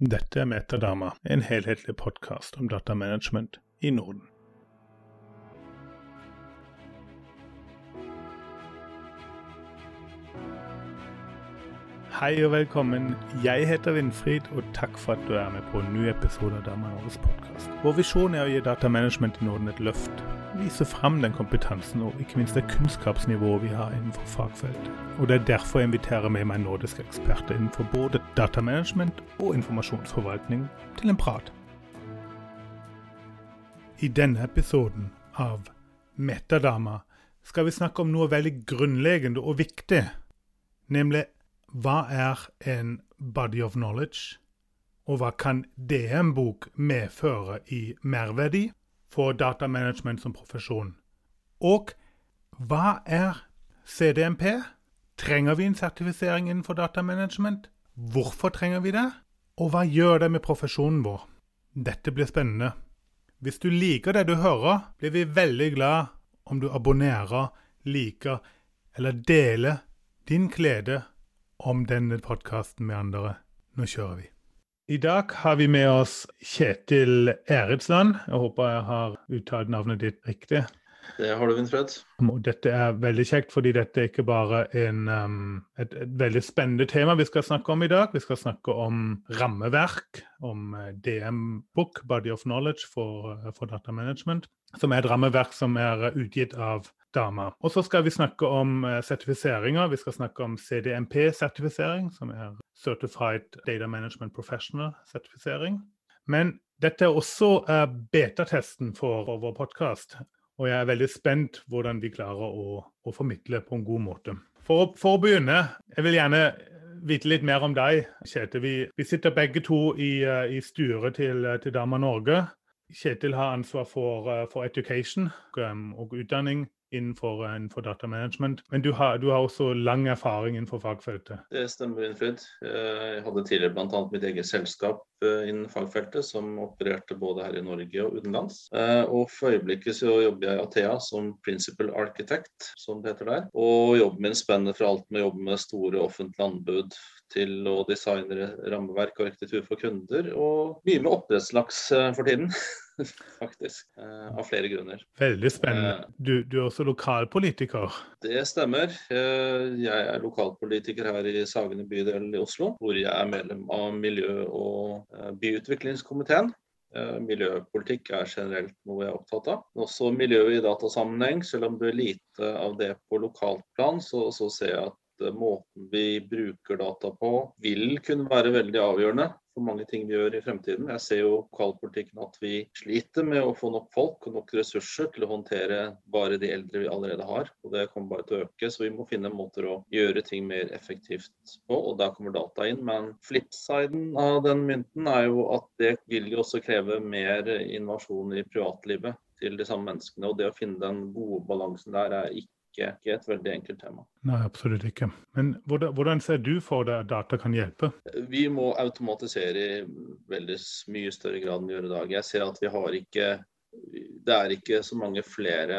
Dette er Metadama, en helhetlig podkast om datamanagement i Norden. Hei og velkommen. Jeg heter Winfried, og takk for at du er med på en ny episode av Dama Norges podkast. Vår visjon er å gi datamanagement i Norden et løft. Vise fram den kompetansen og ikke minst det kunnskapsnivået vi har innenfor fagfeltet. Og Det er derfor jeg inviterer med meg nordiske eksperter innenfor både datamanagement og informasjonsforvaltning til en prat. I denne episoden av Metadama skal vi snakke om noe veldig grunnleggende og viktig, nemlig hva er en body of knowledge, og hva kan det en bok medføre i merverdi for datamanagement som profesjon? Og hva er CDMP? Trenger vi en sertifisering innenfor datamanagement? Hvorfor trenger vi det? Og hva gjør det med profesjonen vår? Dette blir spennende. Hvis du liker det du hører, blir vi veldig glad om du abonnerer, liker eller deler din glede om denne podkasten med andre. Nå kjører vi. I dag har vi med oss Kjetil Eretsland. Jeg håper jeg har uttalt navnet ditt riktig. Det har du, Winfred. Dette er veldig kjekt, fordi dette er ikke bare en, um, et, et, veldig spennende tema vi skal snakke om i dag. Vi skal snakke om rammeverk, om uh, DM-book, Body of Knowledge for, uh, for Data Management, som er et rammeverk som er utgitt av Dama. Og så skal vi snakke om uh, sertifiseringer. Vi skal snakke om CDMP-sertifisering, som er Certified Data Management Professional-sertifisering. Men dette er også betatesten for vår podkast. Og jeg er veldig spent hvordan vi klarer å, å formidle på en god måte. For, for, å begynne, jeg vil gjerne vite litt mer om deg, Kjetil. Vi, vi sitter begge to i, uh, i styret til, til Dama Norge. Kjetil har ansvar for, for education og, og utdanning innenfor, eh, innenfor datamanagement. Men du har, du har, også lang erfaring innenfor fagfeltet? Det stemmer, Winfrid. Jeg hadde tidligere bl.a. mitt eget selskap eh, innen fagfeltet, som opererte både her i Norge og utenlands. Eh, og for øyeblikket så jobber jeg i Athea som principal architect, som det heter der. Og jobben min spenner fra alt med å jobbe med store offentlige anbud til å designe rammeverk og arkitektur for kunder, og mye med oppdrettslaks for tiden. faktisk. Eh, av flere grunner. Veldig spennende. Eh, du, du, er også lokalpolitiker? Det stemmer. Eh, jeg er lokalpolitiker her i Sagene bydel i Oslo, hvor jeg er medlem av miljø- og byutviklingskomiteen. Miljøpolitikk er generelt noe jeg er opptatt av. Også miljø i datasammenheng. Selv om det er lite av det på lokalt plan, så, så ser jeg at måten vi bruker data på, vil kunne være veldig avgjørende for mange ting vi gjør i fremtiden. Jeg ser jo lokalpolitikken at vi sliter med å få nok folk og nok ressurser til å håndtere bare de eldre vi allerede har. og Det kommer bare til å øke, så vi må finne måter å gjøre ting mer effektivt på. og Der kommer data inn. Men flipsiden av den mynten er jo at det vil jo også kreve mer innovasjon i privatlivet til de samme menneskene. og Det å finne den gode balansen der er ikke ikke, ikke et veldig enkelt tema. Nei, absolutt ikke. Men hvordan, hvordan ser du for deg at data kan hjelpe? Vi må automatisere i veldig mye større grad enn vi gjør i dag. Jeg ser at vi har ikke det er ikke så mange flere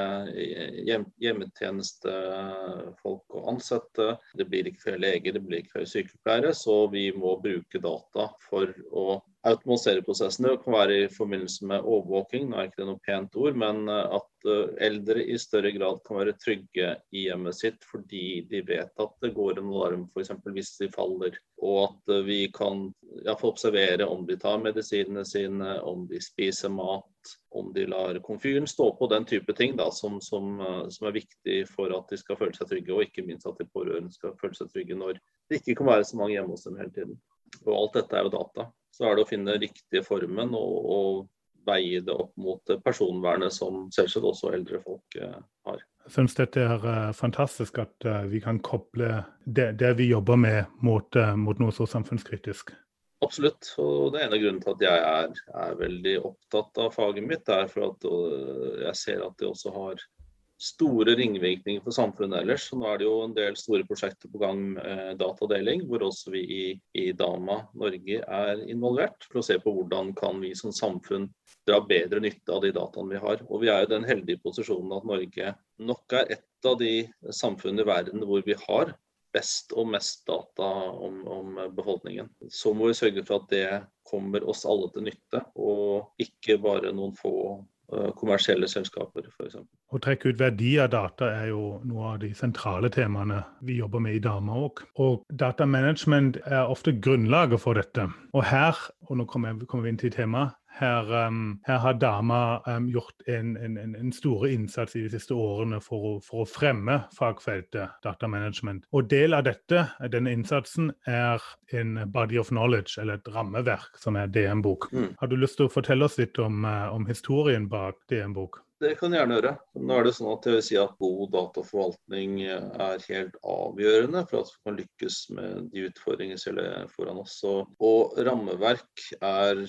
hjem, hjemmetjenestefolk å ansette. Det blir ikke flere leger, det blir ikke flere sykepleiere. Så vi må bruke data for å automatisere prosessene. Det kan være i forbindelse med overvåking, nå er ikke det noe pent ord, men at eh, eldre i større grad kan være trygge i hjemmet sitt fordi de vet at det går en alarm f.eks. hvis de faller. Og at eh, vi kan ja, få observere om de tar medisinene sine, om de spiser mat, om de lar komfyren stå på, den type ting da, som, som, som, er viktig for at de skal føle seg trygge, og ikke minst at de pårørende skal føle seg trygge når det ikke kan være så mange hjemme hos dem hele tiden. Og alt dette er jo data. Så er det å finne riktige formen og, og veie det opp mot personvernet som selvsagt også eldre folk eh, har. Jeg syns dette er uh, fantastisk at vi kan koble det, det, vi jobber med, mot, mot, noe så samfunnskritisk. Absolutt. Og det en av grunnene til at jeg er, er veldig opptatt av faget mitt. Er for at jeg ser at det også har store ringvirkninger for samfunnet ellers. Nå er det jo en del store prosjekter på gang med datadeling, hvor også vi i, i, Dama Norge er involvert. For å se på hvordan kan vi som samfunn dra bedre nytte av de dataene vi har. Og vi er i den heldige posisjonen at Norge nok er et av de samfunnene i verden hvor vi har best og mest data om, om, befolkningen. Så må vi sørge for at det kommer oss alle til nytte, og ikke bare noen få uh, kommersielle selskaper, f.eks. Å trekke ut verdi av data er jo noe av de sentrale temaene vi jobber med i Dama òg. Og datamanagement er ofte grunnlaget for dette. Og her, og nå kommer vi inn til temaet, her, um, her, har Dama um, gjort en, en, en, store innsats i de siste årene for å, for å, fremme fagfeltet datamanagement. Og del av dette, denne innsatsen, er en body of knowledge, eller et rammeverk, som er DM-bok. Mm. Har du lyst til å fortelle oss litt om, uh, om historien bak DM-bok? Det kan jeg gjerne gjøre. Nå er det sånn at jeg vil si at God dataforvaltning er helt avgjørende for at vi kan lykkes med de utfordringene som ligger foran oss. Og rammeverk er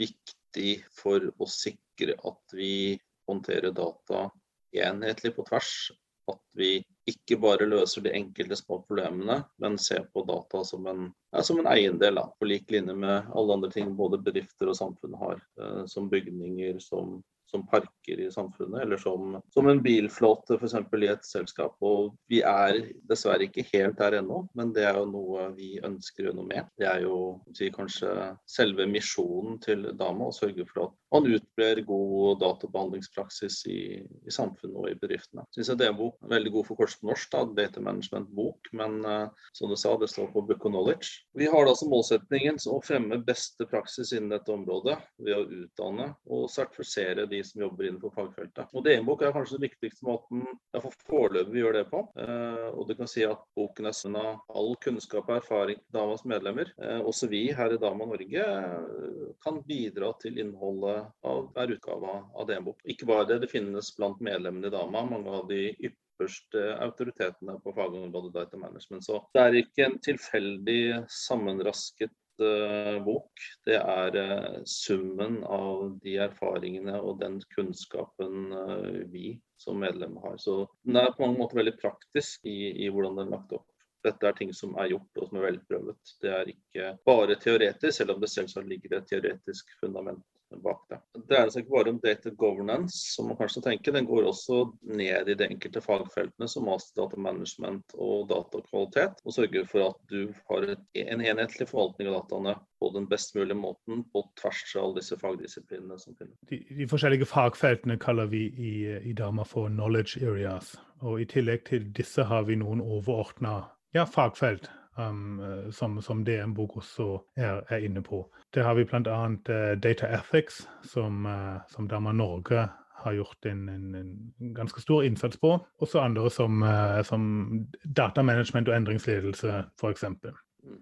viktig viktig for å sikre at vi håndterer data enhetlig på tvers. At vi ikke bare løser de enkelte små problemene, men ser på data som en, ja, som en eiendel. Da, på lik linje med alle andre ting både bedrifter og samfunn har. Eh, som bygninger, som som parker i samfunnet, eller som, som en bilflåte f.eks. i et selskap. Og vi er dessverre ikke helt der ennå, men det er jo noe vi ønsker å gjøre noe med. Det er jo si, kanskje selve misjonen til Dama, å sørge for at man utbrer god databehandlingspraksis i, i samfunnet og i bedriftene. Synes jeg det er veldig god for kors på norsk, da, data management-bok, men uh, som du sa, det står på Book of Knowledge. Vi har da som målsetningen å fremme beste praksis innen dette området ved å utdanne og sertifisere de som jobber innenfor fagfeltet. Og DN-bok er kanskje den viktigste måten iallfall foreløpig vi gjør det på. Uh, og du kan si at boken er sønn av all kunnskap og erfaring til Damas medlemmer. Uh, også vi her i Dama Norge kan bidra til innholdet av hver utgave av DN-bok. Ikke bare det, det finnes blant medlemmene i Dama mange av de ypperste autoritetene på fagområdet data management. Så det er ikke en tilfeldig sammenrasket bok. Det er uh, summen av de erfaringene og den kunnskapen uh, vi som medlemmer har. Så den er på mange måter veldig praktisk i, i hvordan den er lagt opp. Dette er ting som er gjort og som er velprøvet. Det er ikke bare teoretisk, selv om det selvsagt ligger et teoretisk fundament bak det. Det dreier seg ikke bare om data governance, som man kanskje tenker. Den går også ned i de enkelte fagfeltene, som master data management og datakvalitet. Og sørger for at du har en enhetlig forvaltning av dataene på den best mulige måten på tvers av alle disse fagdisiplinene som finnes. De, de, forskjellige fagfeltene kaller vi i, i Dama for knowledge areas. Og i tillegg til disse har vi noen overordna ja, fagfelt um, eh, som, som DM-bok også er, er, inne på. Det har vi bl.a. Uh, eh, Data Ethics, som, uh, som Dama Norge har gjort en, en, en, ganske stor innsats på. Også andre som, uh, som datamanagement og endringsledelse, f.eks.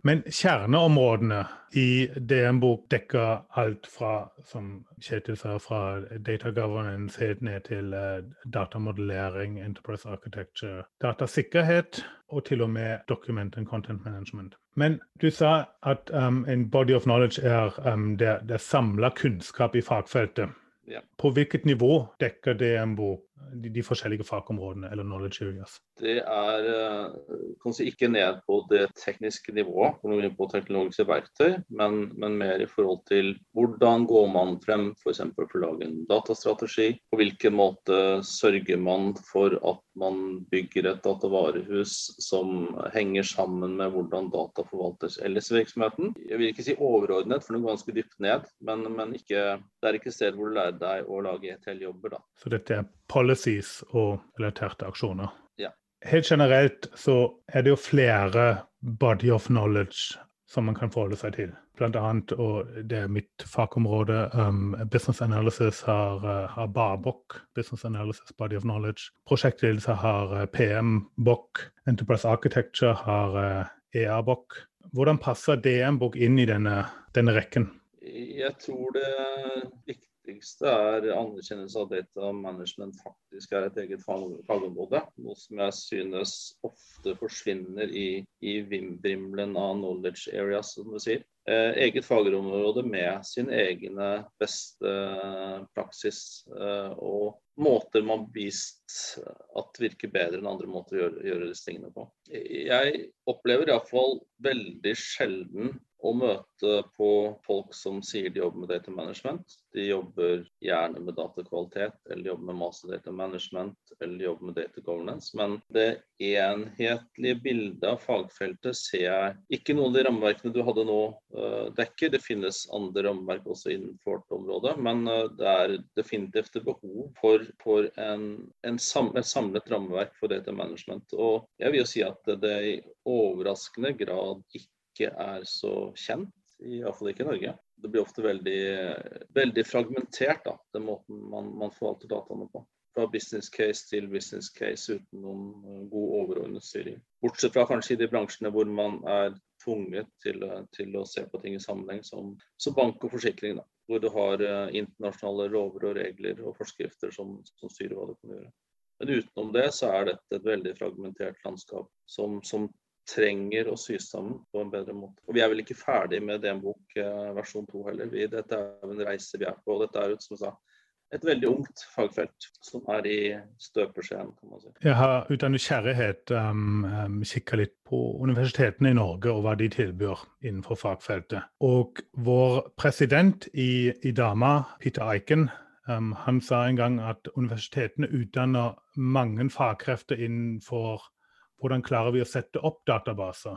Men kjerneområdene i DN-bok dekker alt fra, som Kjetil sa, fra data governance helt ned til uh, datamodellering, enterprise architecture, datasikkerhet og til og med document and content management. Men du sa at um, en body of knowledge er um, det, det samla kunnskap i fagfeltet. Ja. På hvilket nivå dekker DMBO de, de, forskjellige fagområdene eller knowledge areas? Det er kanskje kan si, ikke ned på det tekniske nivået, på teknologiske verktøy, men, men, mer i forhold til hvordan går man frem f.eks. For, for å lage en datastrategi. På hvilken måte sørger man for at man bygger et datavarehus som henger sammen med hvordan data forvaltes ellers i virksomheten. Jeg vil ikke si overordnet, for noe ganske dypt ned, men, men ikke, det er ikke et sted hvor du lærer deg å lage ETL-jobber. Så dette er policies og relaterte aksjoner? Ja. Helt generelt så er det jo flere body of knowledge som man kan forholde seg til. Blant annet, og det er mitt fagområde, um, Business Analysis har, uh, har BABOK, Business Analysis Body of Knowledge. Prosjektledelse har uh, PM-BOK. Enterprise Architecture har uh, EA-BOK. Hvordan passer DM-BOK inn i denne, denne rekken? Jeg tror det viktigste er anerkjennelse av data management faktisk er et eget fagområde. Noe som jeg synes ofte forsvinner i, i vimbrimmelen av knowledge areas, som du sier. eh, eget fagområde med sin egne beste praksis eh, og måter man har vist at virker bedre enn andre måter å gjøre, gjøre disse tingene på. Jeg opplever iallfall veldig sjelden å møte på folk som sier de jobber med data management. De jobber gjerne med datakvalitet, eller jobber med master data management, eller jobber med data governance. Men det enhetlige bildet av fagfeltet ser jeg ikke noen av de rammeverkene du hadde nå uh, dekker. Det finnes andre rammeverk også innenfor vårt område, men uh, det er definitivt et behov for, for en, en samlet, et samlet rammeverk for data management. Og jeg vil jo si at det i overraskende grad ikke ikke er så kjent, iallfall ikke i Norge. Det blir ofte veldig, veldig fragmentert, da, den måten man, man, forvalter dataene på. Fra business case til business case uten noen eh, god overordnet styring. Bortsett fra kanskje i de bransjene hvor man er tvunget til, til å se på ting i sammenheng, som, som bank og forsikring. Da, hvor du har eh, internasjonale lover og regler og forskrifter som, som, styrer hva du kan gjøre. Men utenom det så er dette et veldig fragmentert landskap som, som trenger å sys sammen på en bedre måte. Og Vi er vel ikke ferdig med DN-bok eh, versjon 2 heller. Vi, dette er en reise vi er på. og Dette er ut, som sa, et veldig ungt fagfelt som er i støpeskjeen, kan man si. Jeg har ut av nysgjerrighet um, um kikka litt på universitetene i Norge og hva de tilbyr innenfor fagfeltet. Og vår president i, i Dama, Peter Eiken, um, han sa en gang at universitetene utdanner mange fagkrefter innenfor hvordan klarer vi å sette opp databaser?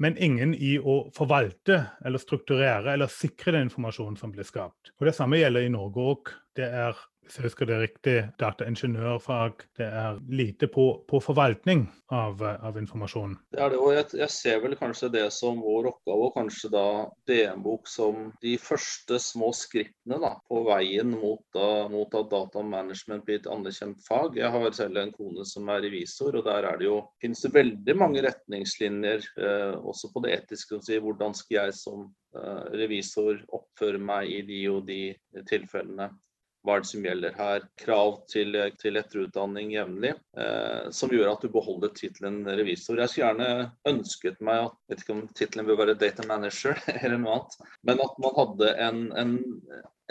Men ingen i å forvalte eller strukturere eller sikre den informasjonen som blir skapt. Og Det samme gjelder i Norge òg. Det er hvis jeg husker det riktig, dataingeniørfag. Det er lite på, på forvaltning av, av, informasjon. Det er det, og jeg, jeg, ser vel kanskje det som vår oppgave, og kanskje da DM-bok som de første små skrittene da, på veien mot, da, mot at datamanagement blir et anerkjent fag. Jeg har selv en kone som er revisor, og der er det jo, finnes det veldig mange retningslinjer, eh, også på det etiske, å si hvordan skal jeg som eh, revisor oppføre meg i de og de tilfellene hva er det som gjelder her. Krav til, til etterutdanning jevnlig, eh, som gjør at du beholder tittelen revisor. Jeg skulle gjerne ønsket meg at vet ikke om tittelen bør være data manager eller noe annet, men at man hadde en, en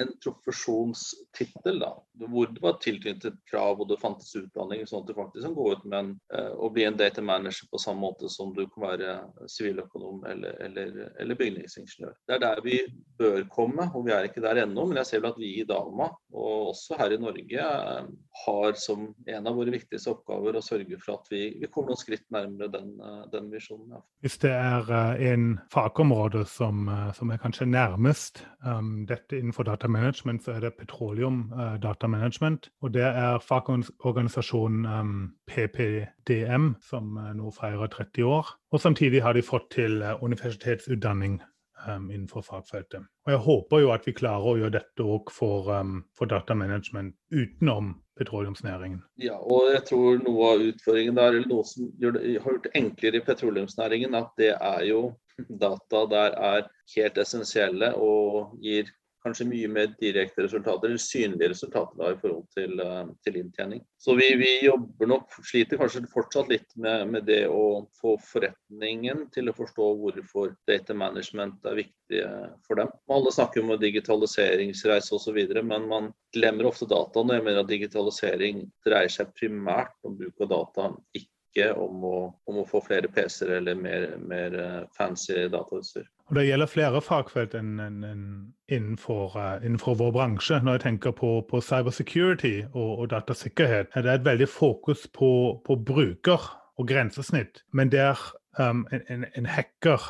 en profesjonstittel da, hvor det var tilknyttet krav og det fantes utdanning, sånn at du faktisk kan gå ut med en, uh, og bli en data manager på samme måte som du kan være siviløkonom eller, eller, eller, bygningsingeniør. Det er der vi bør komme, og vi er ikke der ennå. Men jeg ser vel at vi i Dama, og også her i Norge, uh, har som en av våre viktigste oppgaver å sørge for at vi, vi kommer noen skritt nærmere den, uh, den visjonen. Ja. Hvis det er en fagområde som, som er kanskje nærmest um, dette innenfor data datamanagement, så er det petroleum uh, datamanagement. Og det er fagorganisasjonen um, PPDM, som uh, nå feirer 30 år. Og samtidig har de fått til uh, universitetsutdanning um, innenfor fagfeltet. Og jeg håper jo at vi klarer å gjøre dette òg for, um, for datamanagement utenom petroleumsnæringen. Ja, og jeg tror noe av utfordringen der, eller noe som har gjort det enklere i petroleumsnæringen, at det er jo data der er helt essensielle og gir kanskje mye mer direkte resultater, eller synlige resultater da, i forhold til, uh, til inntjening. Så vi, vi, jobber nok, sliter kanskje fortsatt litt med, med, det å få forretningen til å forstå hvorfor data management er viktig for dem. Alle snakker om digitaliseringsreise osv., men man glemmer ofte dataene. Jeg mener at digitalisering dreier seg primært om bruk av data, ikke ikke om å, om å få flere PC-er eller mer, mer, eh, fancy datautstyr. Og Det gjelder flere fagfelt enn, enn, enn innenfor, uh, innenfor, vår bransje. Når jeg tenker på, på cybersecurity og, og, datasikkerhet, er det et veldig fokus på, på bruker og grensesnitt. Men der um, en, en, en hacker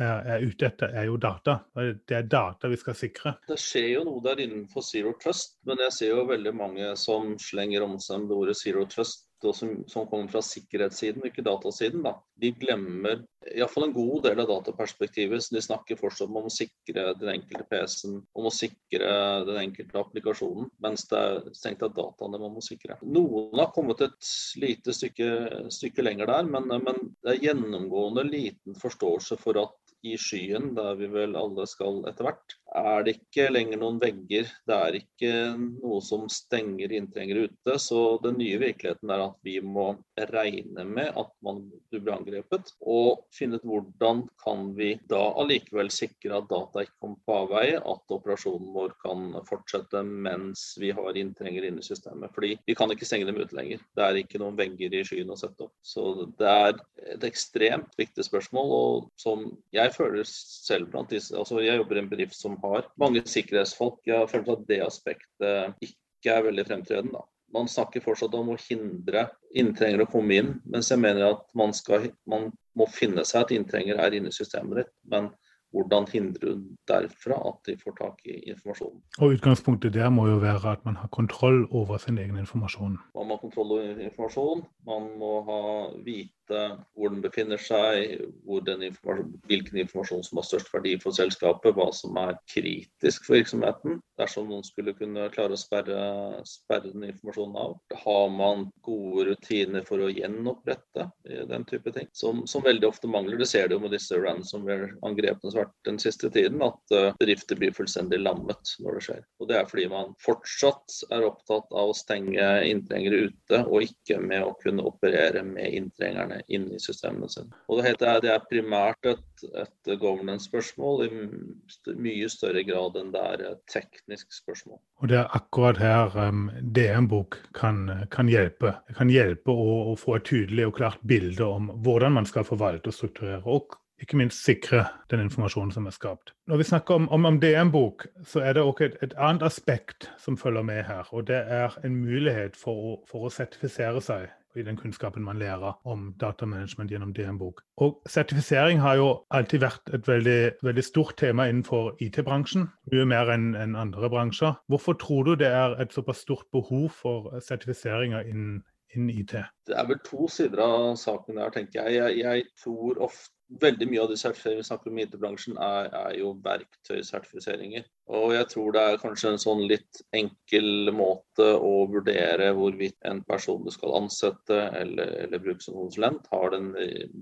er ute etter, er jo data. Det er data vi skal sikre. Det skjer jo noe der innenfor Zero Trust, men jeg ser jo veldig mange som slenger om seg med ordet Zero Trust som, som, kommer fra sikkerhetssiden, ikke datasiden, da, de glemmer iallfall en god del av dataperspektivet. Så de snakker fortsatt om å sikre den enkelte PC-en, om å sikre den enkelte applikasjonen, mens det er strengt tatt dataene man må sikre. Noen har kommet et lite stykke, stykke lenger der, men, men det er gjennomgående liten forståelse for at i skyen, der vi vel alle skal etter hvert, er det ikke lenger noen vegger. Det er ikke noe som stenger inntrengere ute. Så den nye virkeligheten er at vi må regne med at man, du blir angrepet, og finne ut hvordan kan vi da allikevel sikre at data ikke kommer på avveie, at operasjonen vår kan fortsette mens vi har inntrengere inne i systemet. Fordi vi kan ikke stenge dem ute lenger. Det er ikke noen vegger i skyen å sette opp. Så det er et ekstremt viktig spørsmål, og som jeg føler selv blant disse altså Jeg jobber i en bedrift som har mange sikkerhetsfolk. Jeg følt at det aspektet ikke er veldig fremtredende. da. Man snakker fortsatt om å hindre inntrengere å komme inn, mens jeg mener at man, skal, man må finne seg at inntrengere er inne i systemet ditt. Men hvordan hindrer du derfra at de får tak i informasjonen? Og Utgangspunktet der må jo være at man har kontroll over sin egen informasjon. Man må ha kontroll over informasjon. Man må ha vite hvor den befinner seg, informasjon, hvilken informasjon som har størst verdi for selskapet, hva som er kritisk for virksomheten. Dersom noen skulle kunne klare å sperre, sperre den informasjonen av. Har man gode rutiner for å gjenopprette den type ting, som, som veldig ofte mangler. Det ser du med disse ransomware-angrepene som har vært den siste tiden, at uh, bedrifter blir fullstendig lammet når det skjer. Og Det er fordi man fortsatt er opptatt av å stenge inntrengere ute, og ikke med å kunne operere med inntrengerne inn i systemene sine. Og det, heter, det er primært et, et governance-spørsmål i mye større grad enn det er et teknisk spørsmål. Og det er akkurat her um, DM-bok kan, kan, hjelpe. Det kan hjelpe å, å, få et tydelig og klart bilde om hvordan man skal forvalte og strukturere. og ikke minst sikre den informasjonen som er skapt. Når vi snakker om, om, om DM-bok, så er det også et, et, annet aspekt som følger med her. Og det er en mulighet for å, for å sertifisere seg i den kunnskapen man lærer om datamanagement gjennom DM-bok. Og sertifisering har jo alltid vært et veldig, veldig stort tema innenfor IT-bransjen. Mye mer enn en andre bransjer. Hvorfor tror du det er et såpass stort behov for sertifiseringer innen, innen IT? Det er vel to sider av saken der, tenker jeg. Jeg, jeg tror ofte veldig mye av det vi snakker om i IT-bransjen, er, er, jo verktøysertifiseringer. Og jeg tror det er kanskje en sånn litt enkel måte å vurdere hvorvidt en person du skal ansette eller, eller bruke som konsulent, har den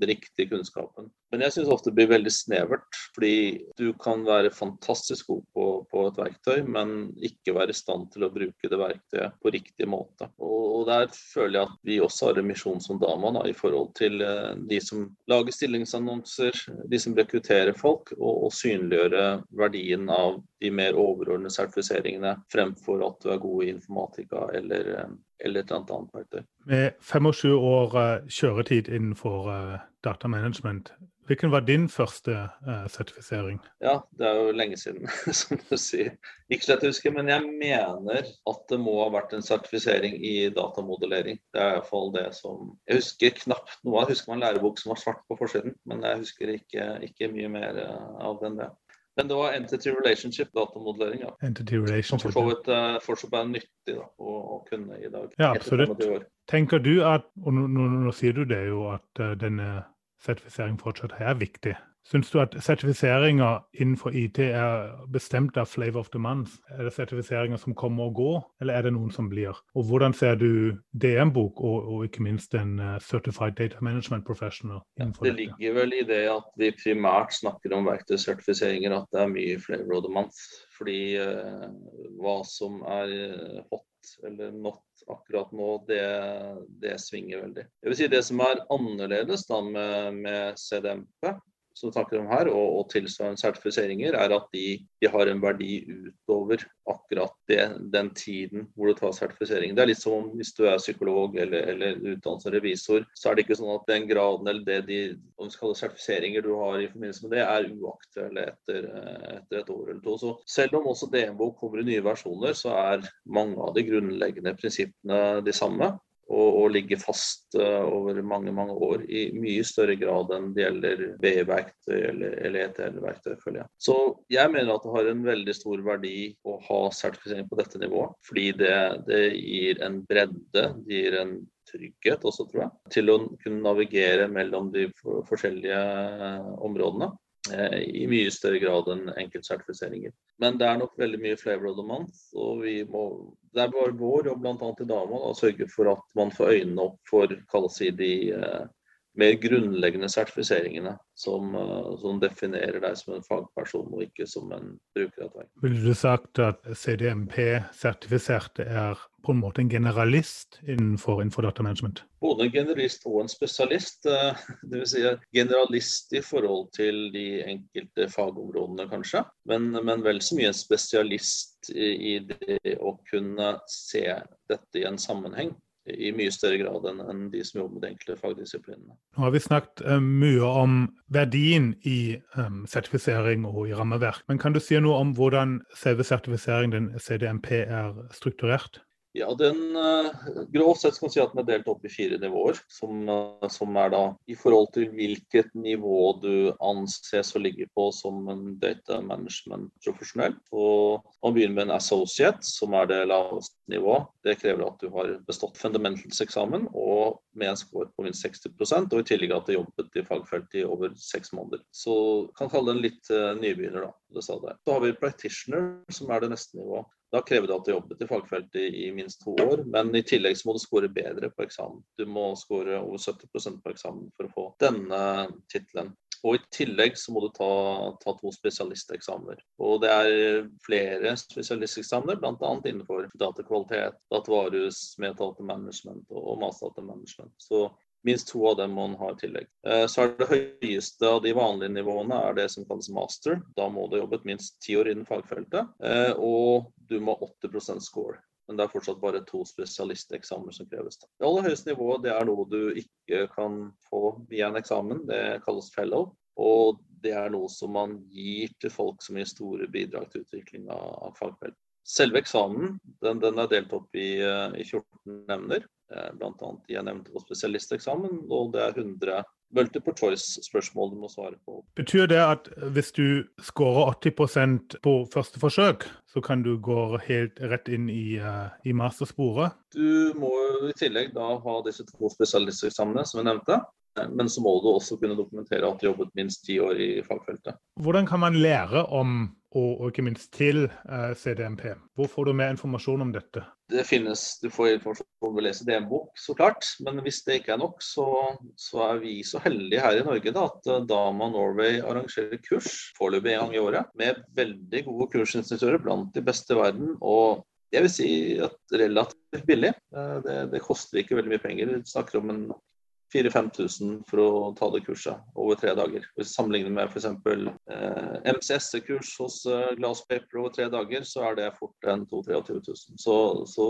riktige kunnskapen. Men jeg syns ofte det blir veldig snevert, fordi du kan være fantastisk god på, på, et verktøy, men ikke være i stand til å bruke det verktøyet på riktig måte. Og, og der føler jeg at vi også har en misjon som Dama da, i forhold til eh, de som lager stillingsannonser de som rekrutterer folk, og, og synliggjøre verdien av de mer overordnede sertifiseringene fremfor at du er god i informatika eller, eh, eller et eller annet verktøy. Med 25 år eh, kjøretid innenfor eh, datamanagement, hvilken var din første sertifisering? Ja, det er jo lenge siden, som du sier. Ikke slett husker, men jeg mener at det må ha vært en sertifisering i datamodellering. Det er iallfall det som Jeg husker knapt noe av Jeg husker en lærebok som var svart på forsiden, men jeg husker ikke, ikke mye mer av den det. Men det var Entity Relationship, datamodellering. Ja. Entity relationship, Som for så vidt uh, fortsatt er nyttig da, å, å, kunne i dag. Ja, absolutt. Tenker du at, og nå, nå, nå, sier du det jo, at uh, denne sertifiseringen fortsatt er viktig. Syns du at sertifiseringer innenfor IT er bestemt av flavor of the month? Er det sertifiseringer som kommer og går, eller er det noen som blir? Og hvordan ser du DM-bok og, og, ikke minst en uh, Certified Data Management Professional? Ja, det ligger vel i det at vi primært snakker om verktøysertifiseringer, at det er mye flavor of the month. Fordi uh, hva som er eh, hot eller not akkurat nå, det, det, svinger veldig. Jeg vil si Det som er annerledes da med, med CDMP, som snakker om her, og, og tilsvarende sertifiseringer, er at de, de, har en verdi utover akkurat det, den tiden hvor du tar sertifisering. Det er litt som om hvis du er psykolog eller, eller utdannet revisor, så er det ikke sånn at den graden eller det de om vi sertifiseringer du har i forbindelse med det, er uaktuelle etter, etter, et år eller to. Så selv om også DMO kommer i nye versjoner, så er mange av de grunnleggende prinsippene de samme og, og ligger fast uh, over mange mange år i mye større grad enn det gjelder BI-verktøy eller, eller ETL-verktøy. føler jeg. Så jeg mener at det har en veldig stor verdi å ha sertifisering på dette nivået. Fordi det, det gir en bredde, det gir en trygghet også, tror jeg, til å kunne navigere mellom de forskjellige områdene. Eh, i mye større grad enn enkeltsertifiseringer. Men det er nok veldig mye flavor of the month, og vi må, det er bare vår jobb bl.a. i Dama å sørge for at man får øynene opp for de eh, mer grunnleggende sertifiseringene som, som, definerer deg som en fagperson, og ikke som en bruker. Ville du sagt at CDMP-sertifiserte er på en måte en generalist innenfor innenfor datamanagement? Både en generalist og en spesialist. Dvs. Si generalist i forhold til de enkelte fagområdene, kanskje. Men, men vel så mye en spesialist i, i det å kunne se dette i en sammenheng i mye større grad enn, de som jobber med de enkelte fagdisiplinene. Nå har vi snakket um, mye om verdien i um, sertifisering og i rammeverk. Men kan du si noe om hvordan selve sertifiseringen den CDMP, er strukturert? Ja, den uh, Grovt sett kan man si at den er delt opp i fire nivåer. Som, uh, som, er da i forhold til hvilket nivå du anses å ligge på som en data management-profesjonell. Man begynner med en associate, som er det laveste nivået. Det krever at du har bestått fundamentals-eksamen og med en score på minst 60 og i tillegg at du har jobbet i fagfeltet i over seks måneder. Så kan kalle den litt uh, nybegynner, da. Så har vi practitioner, som er det neste nivået. Da krever det at du jobbet i fagfeltet i minst to år, men i tillegg så må du score bedre på eksamen. Du må score over 70% på eksamen for å få denne tittelen. Og i tillegg så må du ta, ta to spesialisteksamener. Og det er flere spesialisteksamener, bl.a. innenfor datakvalitet, datavarehus, metadatamanagement og masterdatamanagement. Så Minst to av dem må en ha i tillegg. Eh, så er det høyeste av de vanlige nivåene er det som kalles master. Da må du ha jobbet minst ti år innen fagfeltet, eh, og du må ha 80 score. Men det er fortsatt bare to spesialisteksamener som kreves. Det aller høyeste nivået det er noe du ikke kan få via en eksamen. Det kalles fellow. Og det er noe som man gir til folk som gir store bidrag til utvikling av, fagfeltet. fagfelt. Selve eksamen den, den er delt opp i, eh, i 14 emner. Eh, de jeg nevnte på spesialisteksamen, og det er 100 multiple choice-spørsmål du må svare på. Betyr det at hvis du scorer 80% på første forsøk, så kan du gå helt rett inn i, uh, i mastersporet? Du må i tillegg da ha disse to spesialisteksamene som jeg nevnte. Men så må du også kunne dokumentere at du jobbet minst ti år i fagfeltet. Hvordan kan man lære om og, og ikke minst til uh, CDMP. Hvor får du mer informasjon om dette? Det finnes, Du får informasjon ved å lese DM-bok, så klart. Men hvis det ikke er nok, så, så er vi så heldige her i Norge da, at uh, Dama Norway arrangerer kurs foreløpig en gang i året med veldig gode kursinstruktører blant de beste i verden. og jeg vil si at relativt billig. Uh, det, det koster ikke veldig mye penger. Vi snakker om en 4000-5000 for å ta det kurset over tre dager. Hvis vi sammenligner med f.eks. Eh, MCS-kurs hos eh, Glasspaper over tre dager, så er det fort en 22 000. Så, så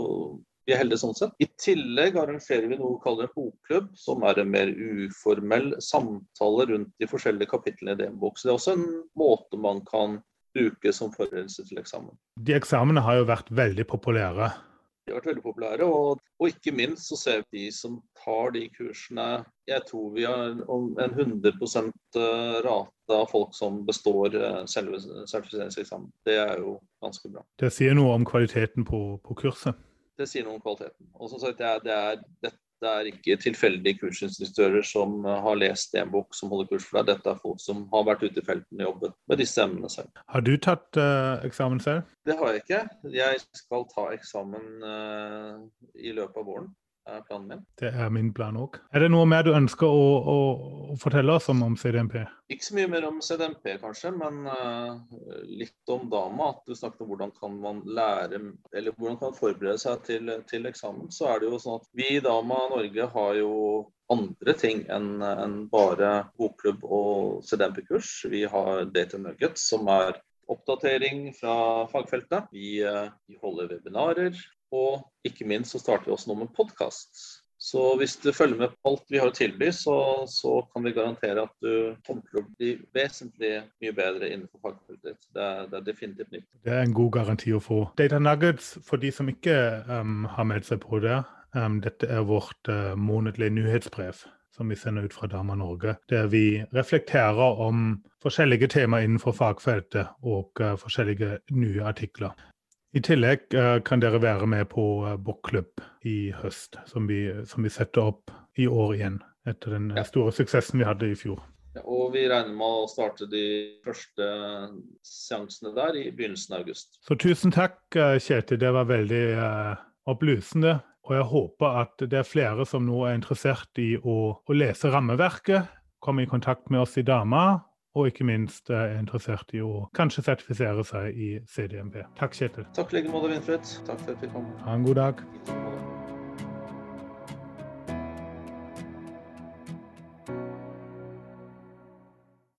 vi er heldige sånn sett. I tillegg arrangerer vi noe vi kaller bokklubb, som er en mer uformell samtale rundt de forskjellige kapitlene i DN-bok. Så det er også en måte man kan bruke som forberedelse til eksamen. De eksamene har jo vært veldig populære de har vært veldig populære. Og, og, ikke minst så ser vi de som tar de kursene Jeg tror vi har en 100 eh, rate av folk som består eh, selve sertifiseringseksamen. Det er jo ganske bra. Det sier noe om kvaliteten på, på kurset? Det sier noe om kvaliteten. Og som sagt, det er, det er, det er ikke tilfeldige kursinstruktører som eh, har lest en bok som holder kurs for deg. Dette er folk som har vært ute i felten og jobbet med disse emnene selv. Har du tatt uh, eksamen selv? Det har jeg ikke. Jeg skal ta eksamen uh, i løpet av våren er planen min. Det er min plan òg. Er det noe mer du ønsker å, å, å, fortelle oss om, om CDMP? Ikke så mye mer om CDMP, kanskje, men uh, litt om Dama. At du snakket om hvordan kan man lære, eller hvordan kan man forberede seg til, til eksamen. Så er det jo sånn at vi i Dama Norge har jo andre ting enn en bare bokklubb og CDMP-kurs. Vi har Data Nuggets, som er oppdatering fra fagfeltet. Vi, uh, vi holder webinarer. Og ikke minst så starter vi også nå med podkast. Så hvis du følger med på alt vi har å tilby, så, så, kan vi garantere at du kommer til å bli vesentlig mye bedre innenfor fagfeltet. Det, det, er definitivt nytt. Det er en god garanti å få. Data Nuggets, for de som ikke um, har meldt seg på det, um, dette er vårt uh, månedlige nyhetsbrev som vi sender ut fra Dama Norge, der vi reflekterer om forskjellige temaer innenfor fagfeltet og uh, forskjellige nye artikler. I tillegg uh, kan dere være med på uh, bokklubb i høst, som vi, som vi, setter opp i år igjen. Etter den store suksessen vi hadde i fjor. Ja, og vi regner med å starte de første seansene der i begynnelsen av august. Så tusen takk, Kjetil. Det var veldig opplysende Og jeg håper at det er flere som nå er interessert i å, å lese rammeverket, komme i kontakt med oss i Dama, og ikke minst er interessert i å kanskje sertifisere seg i CDMP. Takk, Kjetil. Takk i like måte, Winfred. Takk for at vi kom. Ha en god dag.